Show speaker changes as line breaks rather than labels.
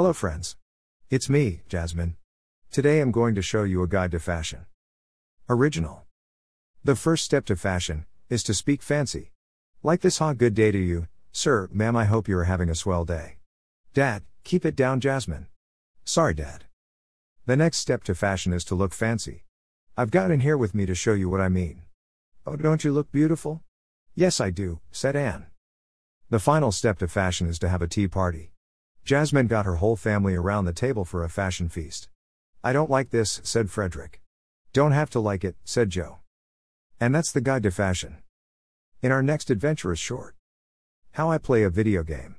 Hello, friends. It's me, Jasmine. Today I'm going to show you a guide to fashion. Original. The first step to fashion is to speak fancy. Like this, ha, good day to you, sir, ma'am. I hope you are having a swell day. Dad, keep it down, Jasmine. Sorry, Dad. The next step to fashion is to look fancy. I've got Anne here with me to show you what I mean. Oh, don't you look beautiful? Yes, I do, said Anne. The final step to fashion is to have a tea party. Jasmine got her whole family around the table for a fashion feast. I don't like this, said Frederick. Don't have to like it, said Joe. And that's the guide to fashion. In our next adventurous short, How I Play a Video Game.